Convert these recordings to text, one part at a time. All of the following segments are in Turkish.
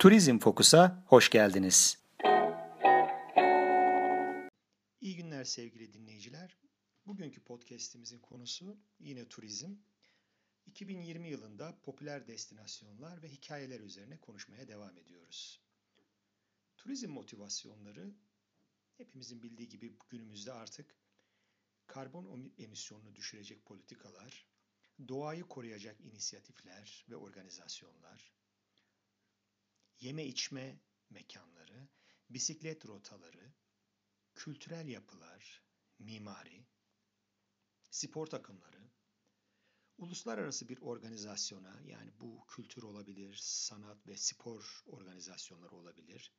Turizm Fokus'a hoş geldiniz. İyi günler sevgili dinleyiciler. Bugünkü podcast'imizin konusu yine turizm. 2020 yılında popüler destinasyonlar ve hikayeler üzerine konuşmaya devam ediyoruz. Turizm motivasyonları hepimizin bildiği gibi günümüzde artık karbon emisyonunu düşürecek politikalar, doğayı koruyacak inisiyatifler ve organizasyonlar, yeme içme mekanları, bisiklet rotaları, kültürel yapılar, mimari, spor takımları, uluslararası bir organizasyona yani bu kültür olabilir, sanat ve spor organizasyonları olabilir.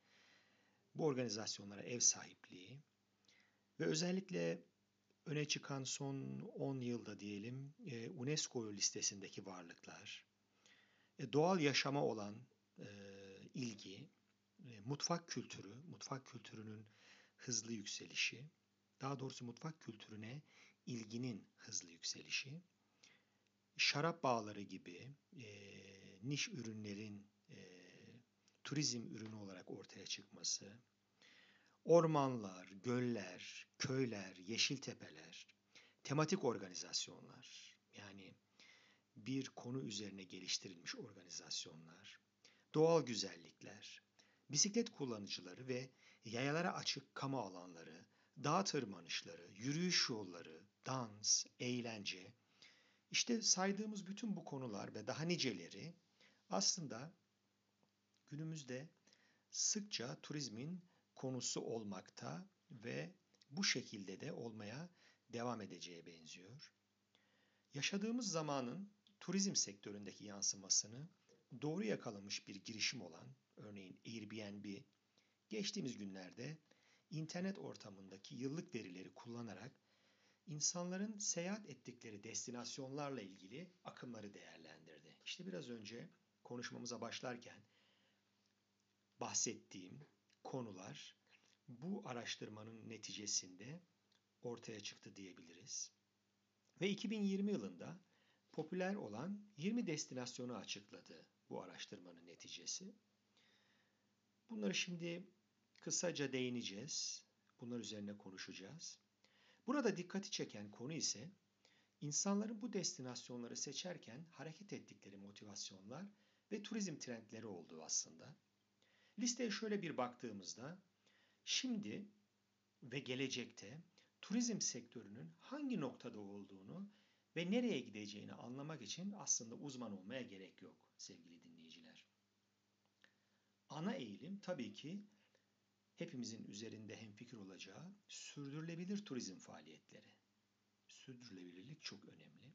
Bu organizasyonlara ev sahipliği ve özellikle öne çıkan son 10 yılda diyelim e, UNESCO listesindeki varlıklar, e, doğal yaşama olan e, ilgi, mutfak kültürü, mutfak kültürünün hızlı yükselişi, daha doğrusu mutfak kültürüne ilginin hızlı yükselişi, şarap bağları gibi e, niş ürünlerin e, turizm ürünü olarak ortaya çıkması, ormanlar, göller, köyler, yeşil tepeler, tematik organizasyonlar, yani bir konu üzerine geliştirilmiş organizasyonlar, doğal güzellikler, bisiklet kullanıcıları ve yayalara açık kamu alanları, dağ tırmanışları, yürüyüş yolları, dans, eğlence, işte saydığımız bütün bu konular ve daha niceleri aslında günümüzde sıkça turizmin konusu olmakta ve bu şekilde de olmaya devam edeceğe benziyor. Yaşadığımız zamanın turizm sektöründeki yansımasını doğru yakalamış bir girişim olan örneğin Airbnb geçtiğimiz günlerde internet ortamındaki yıllık verileri kullanarak insanların seyahat ettikleri destinasyonlarla ilgili akımları değerlendirdi. İşte biraz önce konuşmamıza başlarken bahsettiğim konular bu araştırmanın neticesinde ortaya çıktı diyebiliriz. Ve 2020 yılında popüler olan 20 destinasyonu açıkladı bu araştırmanın neticesi. Bunları şimdi kısaca değineceğiz. Bunlar üzerine konuşacağız. Burada dikkati çeken konu ise insanların bu destinasyonları seçerken hareket ettikleri motivasyonlar ve turizm trendleri olduğu aslında. Listeye şöyle bir baktığımızda şimdi ve gelecekte turizm sektörünün hangi noktada olduğunu ve nereye gideceğini anlamak için aslında uzman olmaya gerek yok sevgili dinleyiciler. Ana eğilim tabii ki hepimizin üzerinde hemfikir olacağı sürdürülebilir turizm faaliyetleri. Sürdürülebilirlik çok önemli.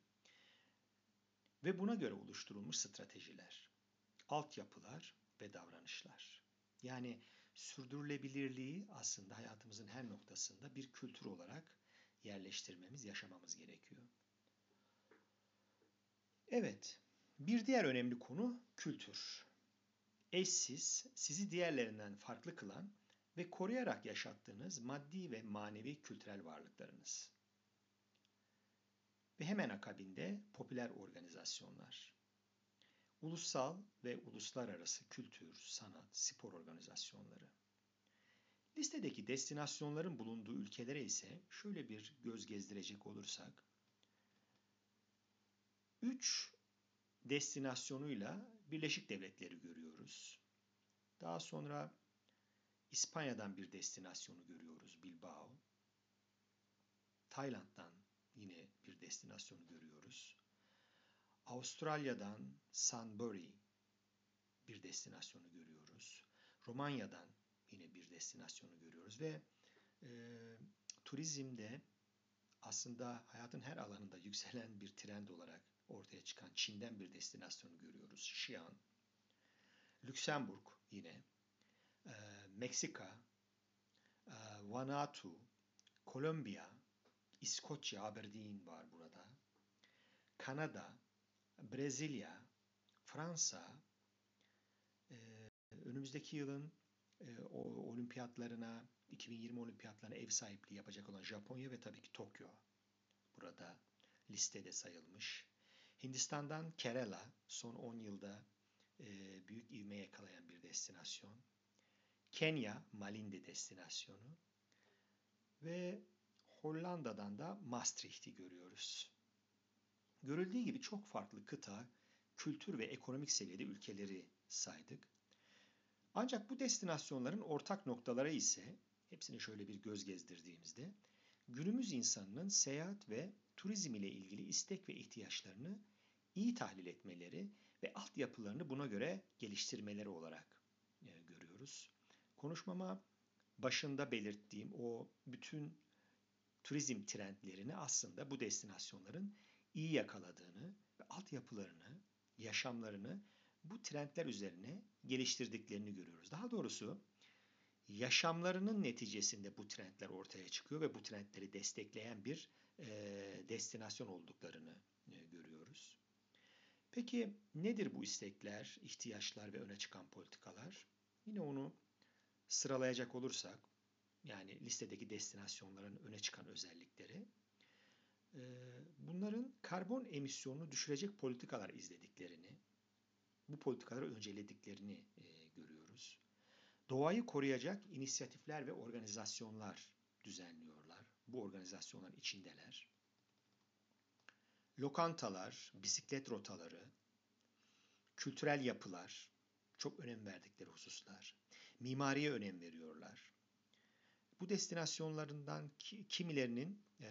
Ve buna göre oluşturulmuş stratejiler, altyapılar ve davranışlar. Yani sürdürülebilirliği aslında hayatımızın her noktasında bir kültür olarak yerleştirmemiz, yaşamamız gerekiyor. Evet, bir diğer önemli konu kültür. Eşsiz, sizi diğerlerinden farklı kılan ve koruyarak yaşattığınız maddi ve manevi kültürel varlıklarınız. Ve hemen akabinde popüler organizasyonlar. Ulusal ve uluslararası kültür, sanat, spor organizasyonları. Listedeki destinasyonların bulunduğu ülkelere ise şöyle bir göz gezdirecek olursak, 3 destinasyonuyla Birleşik Devletleri görüyoruz. Daha sonra İspanya'dan bir destinasyonu görüyoruz Bilbao. Tayland'dan yine bir destinasyonu görüyoruz. Avustralya'dan Sunbury bir destinasyonu görüyoruz. Romanya'dan yine bir destinasyonu görüyoruz ve e, turizmde aslında hayatın her alanında yükselen bir trend olarak ortaya çıkan Çin'den bir destinasyonu görüyoruz. Xi'an. Lüksemburg yine. E, Meksika. E, Vanuatu. Kolombiya. İskoçya, Aberdeen var burada. Kanada. Brezilya. Fransa. E, önümüzdeki yılın e, o olimpiyatlarına 2020 olimpiyatlarına ev sahipliği yapacak olan Japonya ve tabii ki Tokyo burada listede sayılmış. Hindistan'dan Kerala son 10 yılda e, büyük ivme yakalayan bir destinasyon. Kenya, Malindi destinasyonu. Ve Hollanda'dan da Maastricht'i görüyoruz. Görüldüğü gibi çok farklı kıta, kültür ve ekonomik seviyede ülkeleri saydık. Ancak bu destinasyonların ortak noktaları ise hepsini şöyle bir göz gezdirdiğimizde günümüz insanının seyahat ve turizm ile ilgili istek ve ihtiyaçlarını iyi tahlil etmeleri ve altyapılarını buna göre geliştirmeleri olarak e, görüyoruz. Konuşmama başında belirttiğim o bütün turizm trendlerini aslında bu destinasyonların iyi yakaladığını ve altyapılarını, yaşamlarını bu trendler üzerine geliştirdiklerini görüyoruz. Daha doğrusu yaşamlarının neticesinde bu trendler ortaya çıkıyor ve bu trendleri destekleyen bir e, destinasyon olduklarını e, görüyoruz. Peki nedir bu istekler, ihtiyaçlar ve öne çıkan politikalar? Yine onu sıralayacak olursak, yani listedeki destinasyonların öne çıkan özellikleri, e, bunların karbon emisyonunu düşürecek politikalar izlediklerini, bu politikaları öncelediklerini e. Doğayı koruyacak inisiyatifler ve organizasyonlar düzenliyorlar. Bu organizasyonların içindeler. Lokantalar, bisiklet rotaları, kültürel yapılar çok önem verdikleri hususlar. Mimariye önem veriyorlar. Bu destinasyonlarından kimilerinin e,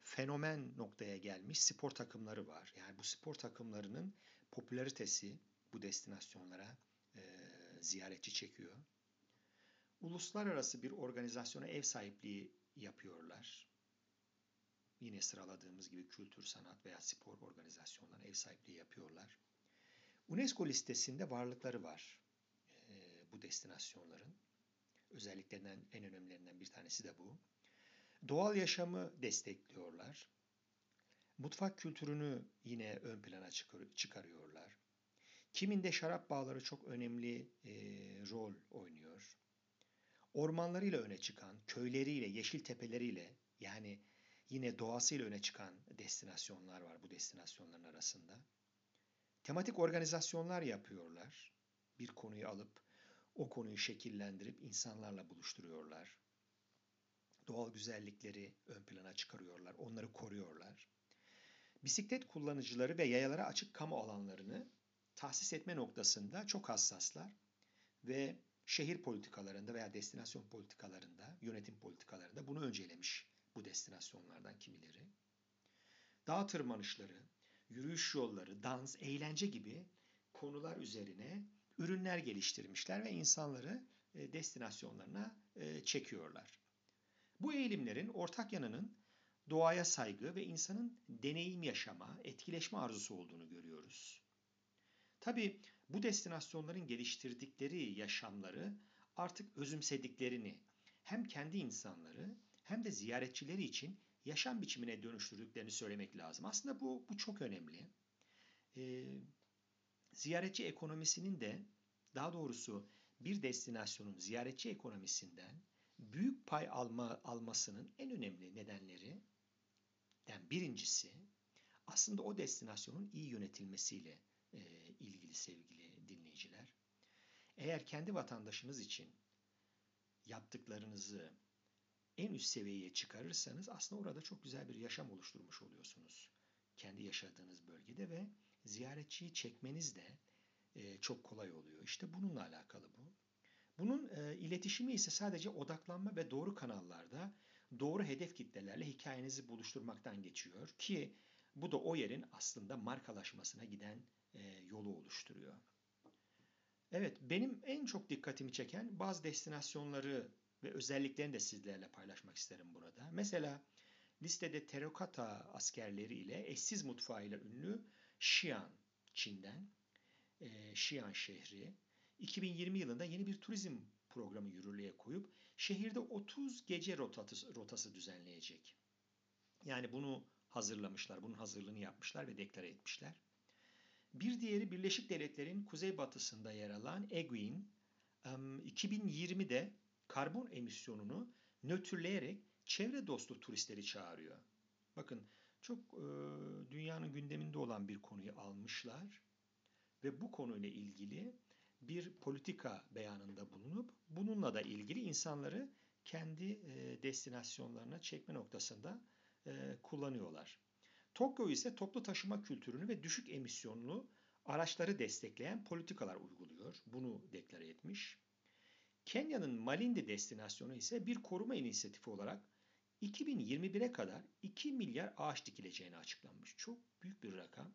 fenomen noktaya gelmiş spor takımları var. Yani bu spor takımlarının popülaritesi bu destinasyonlara ziyaretçi çekiyor. Uluslararası bir organizasyona ev sahipliği yapıyorlar. Yine sıraladığımız gibi kültür, sanat veya spor organizasyonlarına ev sahipliği yapıyorlar. UNESCO listesinde varlıkları var e, bu destinasyonların. Özelliklerinden en önemlilerinden bir tanesi de bu. Doğal yaşamı destekliyorlar. Mutfak kültürünü yine ön plana çıkarıyorlar. Kiminde şarap bağları çok önemli e, rol oynuyor. Ormanlarıyla öne çıkan, köyleriyle, yeşil tepeleriyle yani yine doğasıyla öne çıkan destinasyonlar var bu destinasyonların arasında. Tematik organizasyonlar yapıyorlar. Bir konuyu alıp o konuyu şekillendirip insanlarla buluşturuyorlar. Doğal güzellikleri ön plana çıkarıyorlar, onları koruyorlar. Bisiklet kullanıcıları ve yayalara açık kamu alanlarını tahsis etme noktasında çok hassaslar ve şehir politikalarında veya destinasyon politikalarında, yönetim politikalarında bunu öncelemiş bu destinasyonlardan kimileri. Dağ tırmanışları, yürüyüş yolları, dans, eğlence gibi konular üzerine ürünler geliştirmişler ve insanları e, destinasyonlarına e, çekiyorlar. Bu eğilimlerin ortak yanının doğaya saygı ve insanın deneyim yaşama, etkileşme arzusu olduğunu görüyoruz. Tabi bu destinasyonların geliştirdikleri yaşamları artık özümsediklerini hem kendi insanları hem de ziyaretçileri için yaşam biçimine dönüştürdüklerini söylemek lazım. Aslında bu, bu çok önemli. Ee, ziyaretçi ekonomisinin de daha doğrusu bir destinasyonun ziyaretçi ekonomisinden büyük pay alma, almasının en önemli nedenleri yani birincisi aslında o destinasyonun iyi yönetilmesiyle e, ilgili sevgili dinleyiciler. Eğer kendi vatandaşınız için yaptıklarınızı en üst seviyeye çıkarırsanız aslında orada çok güzel bir yaşam oluşturmuş oluyorsunuz. Kendi yaşadığınız bölgede ve ziyaretçiyi çekmeniz de e, çok kolay oluyor. İşte bununla alakalı bu. Bunun e, iletişimi ise sadece odaklanma ve doğru kanallarda doğru hedef kitlelerle hikayenizi buluşturmaktan geçiyor ki bu da o yerin aslında markalaşmasına giden e, yolu oluşturuyor. Evet, benim en çok dikkatimi çeken bazı destinasyonları ve özelliklerini de sizlerle paylaşmak isterim burada. Mesela listede terakota askerleri ile eşsiz mutfağıyla ünlü Xi'an, Çin'den, e, Xi'an şehri 2020 yılında yeni bir turizm programı yürürlüğe koyup şehirde 30 gece rotası, rotası düzenleyecek. Yani bunu hazırlamışlar, bunun hazırlığını yapmışlar ve deklare etmişler. Bir diğeri Birleşik Devletler'in kuzeybatısında yer alan Eguin, 2020'de karbon emisyonunu nötrleyerek çevre dostu turistleri çağırıyor. Bakın çok dünyanın gündeminde olan bir konuyu almışlar ve bu konuyla ilgili bir politika beyanında bulunup bununla da ilgili insanları kendi e, destinasyonlarına çekme noktasında e, kullanıyorlar. Tokyo ise toplu taşıma kültürünü ve düşük emisyonlu araçları destekleyen politikalar uyguluyor. Bunu deklare etmiş. Kenya'nın Malindi destinasyonu ise bir koruma inisiyatifi olarak 2021'e kadar 2 milyar ağaç dikileceğini açıklanmış. Çok büyük bir rakam.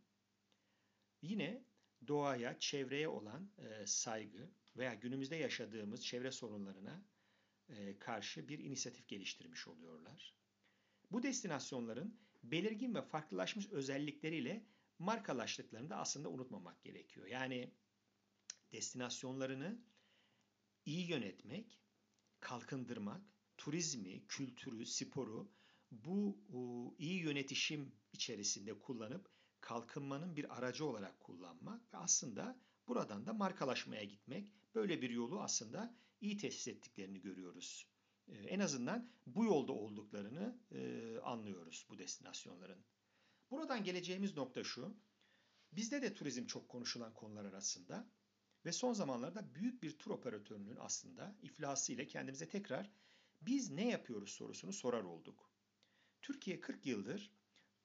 Yine doğaya, çevreye olan e, saygı veya günümüzde yaşadığımız çevre sorunlarına e, karşı bir inisiyatif geliştirmiş oluyorlar. Bu destinasyonların belirgin ve farklılaşmış özellikleriyle markalaştıklarını da aslında unutmamak gerekiyor. Yani destinasyonlarını iyi yönetmek, kalkındırmak, turizmi, kültürü, sporu bu iyi yönetişim içerisinde kullanıp kalkınmanın bir aracı olarak kullanmak ve aslında buradan da markalaşmaya gitmek. Böyle bir yolu aslında iyi tesis ettiklerini görüyoruz. Ee, en azından bu yolda olduklarını anlıyoruz bu destinasyonların. Buradan geleceğimiz nokta şu. Bizde de turizm çok konuşulan konular arasında ve son zamanlarda büyük bir tur operatörünün aslında iflası ile kendimize tekrar biz ne yapıyoruz sorusunu sorar olduk. Türkiye 40 yıldır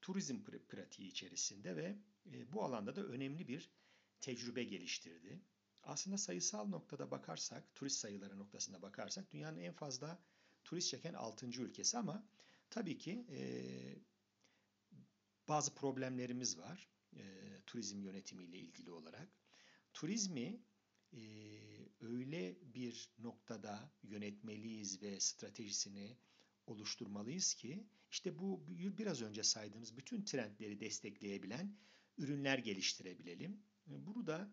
turizm pratiği içerisinde ve e, bu alanda da önemli bir tecrübe geliştirdi. Aslında sayısal noktada bakarsak, turist sayıları noktasında bakarsak dünyanın en fazla turist çeken 6. ülkesi ama tabii ki e, bazı problemlerimiz var e, turizm yönetimiyle ilgili olarak. Turizmi e, öyle bir noktada yönetmeliyiz ve stratejisini oluşturmalıyız ki işte bu biraz önce saydığımız bütün trendleri destekleyebilen ürünler geliştirebilelim. Bunu da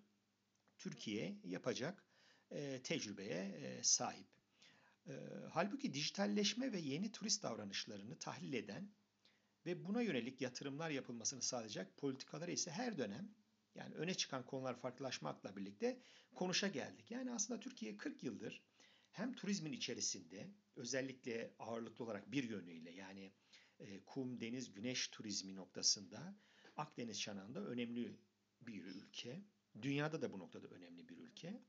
Türkiye yapacak e, tecrübeye e, sahip. E, halbuki dijitalleşme ve yeni turist davranışlarını tahlil eden ve buna yönelik yatırımlar yapılmasını sağlayacak politikaları ise her dönem yani öne çıkan konular farklılaşmakla birlikte konuşa geldik. Yani aslında Türkiye 40 yıldır hem turizmin içerisinde özellikle ağırlıklı olarak bir yönüyle yani e, kum, deniz, güneş turizmi noktasında Akdeniz çanağında önemli bir ülke. Dünyada da bu noktada önemli bir ülke.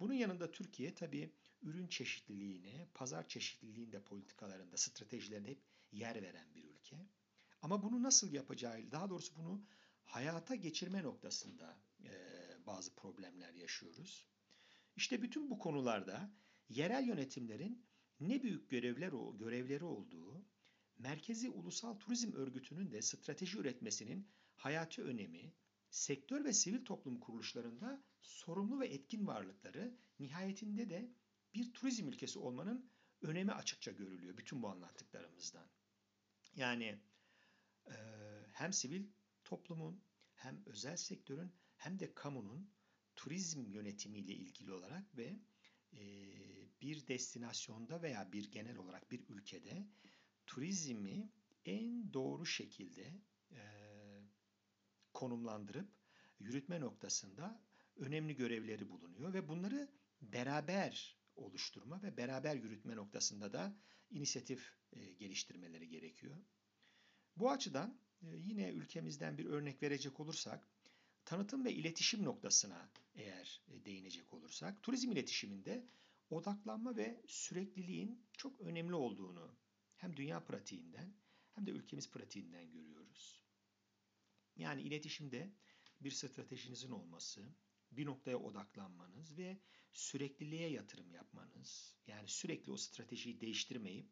Bunun yanında Türkiye tabii ürün çeşitliliğine, pazar çeşitliliğinde politikalarında, stratejilerinde hep yer veren bir ülke. Ama bunu nasıl yapacağı, daha doğrusu bunu hayata geçirme noktasında e, bazı problemler yaşıyoruz. İşte bütün bu konularda yerel yönetimlerin ne büyük görevler görevleri olduğu, Merkezi Ulusal Turizm Örgütü'nün de strateji üretmesinin hayati önemi, sektör ve sivil toplum kuruluşlarında sorumlu ve etkin varlıkları, nihayetinde de bir turizm ülkesi olmanın önemi açıkça görülüyor bütün bu anlattıklarımızdan. Yani e, hem sivil toplumun hem özel sektörün hem de kamunun turizm yönetimiyle ilgili olarak ve e, bir destinasyonda veya bir genel olarak bir ülkede turizmi en doğru şekilde e, konumlandırıp yürütme noktasında önemli görevleri bulunuyor ve bunları beraber oluşturma ve beraber yürütme noktasında da inisiyatif e, geliştirmeleri gerekiyor. Bu açıdan e, yine ülkemizden bir örnek verecek olursak, tanıtım ve iletişim noktasına eğer e, değinecek olursak, turizm iletişiminde odaklanma ve sürekliliğin çok önemli olduğunu hem dünya pratiğinden hem de ülkemiz pratiğinden görüyoruz. Yani iletişimde bir stratejinizin olması, bir noktaya odaklanmanız ve sürekliliğe yatırım yapmanız, yani sürekli o stratejiyi değiştirmeyip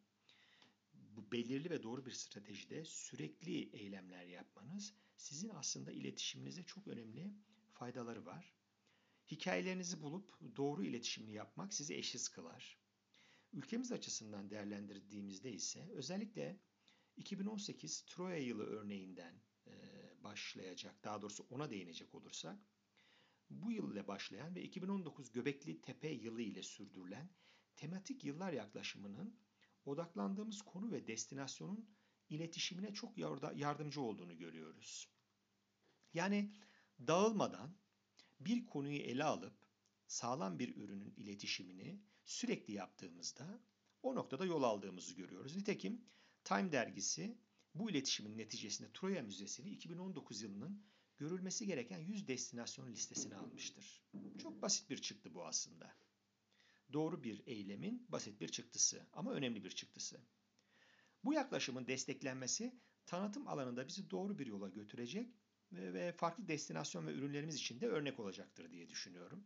bu belirli ve doğru bir stratejide sürekli eylemler yapmanız sizin aslında iletişiminize çok önemli faydaları var. Hikayelerinizi bulup doğru iletişimini yapmak sizi eşsiz kılar. Ülkemiz açısından değerlendirdiğimizde ise özellikle 2018 Troya yılı örneğinden başlayacak, daha doğrusu ona değinecek olursak, bu yıl ile başlayan ve 2019 Göbekli Tepe yılı ile sürdürülen tematik yıllar yaklaşımının odaklandığımız konu ve destinasyonun iletişimine çok yardımcı olduğunu görüyoruz. Yani dağılmadan bir konuyu ele alıp sağlam bir ürünün iletişimini sürekli yaptığımızda o noktada yol aldığımızı görüyoruz. Nitekim Time dergisi bu iletişimin neticesinde Troya Müzesi'ni 2019 yılının görülmesi gereken 100 destinasyon listesini almıştır. Çok basit bir çıktı bu aslında. Doğru bir eylemin basit bir çıktısı ama önemli bir çıktısı. Bu yaklaşımın desteklenmesi tanıtım alanında bizi doğru bir yola götürecek ve farklı destinasyon ve ürünlerimiz için de örnek olacaktır diye düşünüyorum.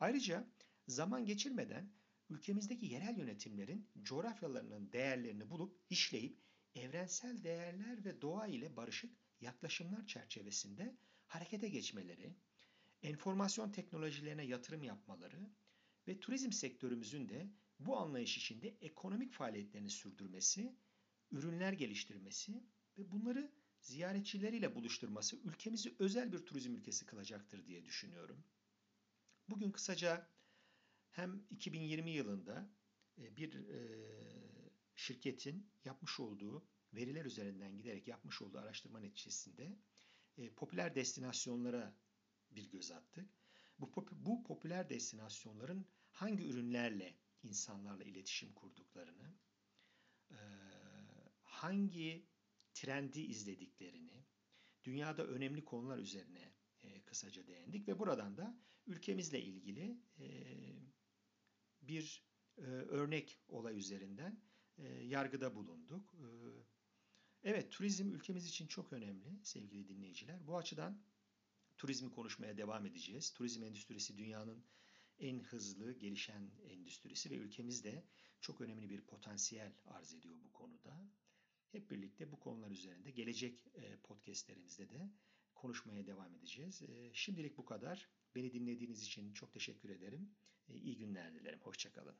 Ayrıca zaman geçirmeden ülkemizdeki yerel yönetimlerin coğrafyalarının değerlerini bulup işleyip evrensel değerler ve doğa ile barışık yaklaşımlar çerçevesinde harekete geçmeleri, enformasyon teknolojilerine yatırım yapmaları ve turizm sektörümüzün de bu anlayış içinde ekonomik faaliyetlerini sürdürmesi, ürünler geliştirmesi ve bunları ziyaretçileriyle buluşturması ülkemizi özel bir turizm ülkesi kılacaktır diye düşünüyorum. Bugün kısaca hem 2020 yılında e, bir e, şirketin yapmış olduğu veriler üzerinden giderek yapmış olduğu araştırma neticesinde e, popüler destinasyonlara bir göz attık. Bu, bu popüler destinasyonların hangi ürünlerle insanlarla iletişim kurduklarını, hangi trendi izlediklerini, dünyada önemli konular üzerine kısaca değindik ve buradan da ülkemizle ilgili bir örnek olay üzerinden yargıda bulunduk. Evet, turizm ülkemiz için çok önemli sevgili dinleyiciler. Bu açıdan turizmi konuşmaya devam edeceğiz. Turizm endüstrisi dünyanın en hızlı gelişen endüstrisi ve ülkemizde çok önemli bir potansiyel arz ediyor bu konuda. Hep birlikte bu konular üzerinde gelecek podcastlerimizde de konuşmaya devam edeceğiz. Şimdilik bu kadar. Beni dinlediğiniz için çok teşekkür ederim. İyi günler dilerim. Hoşçakalın.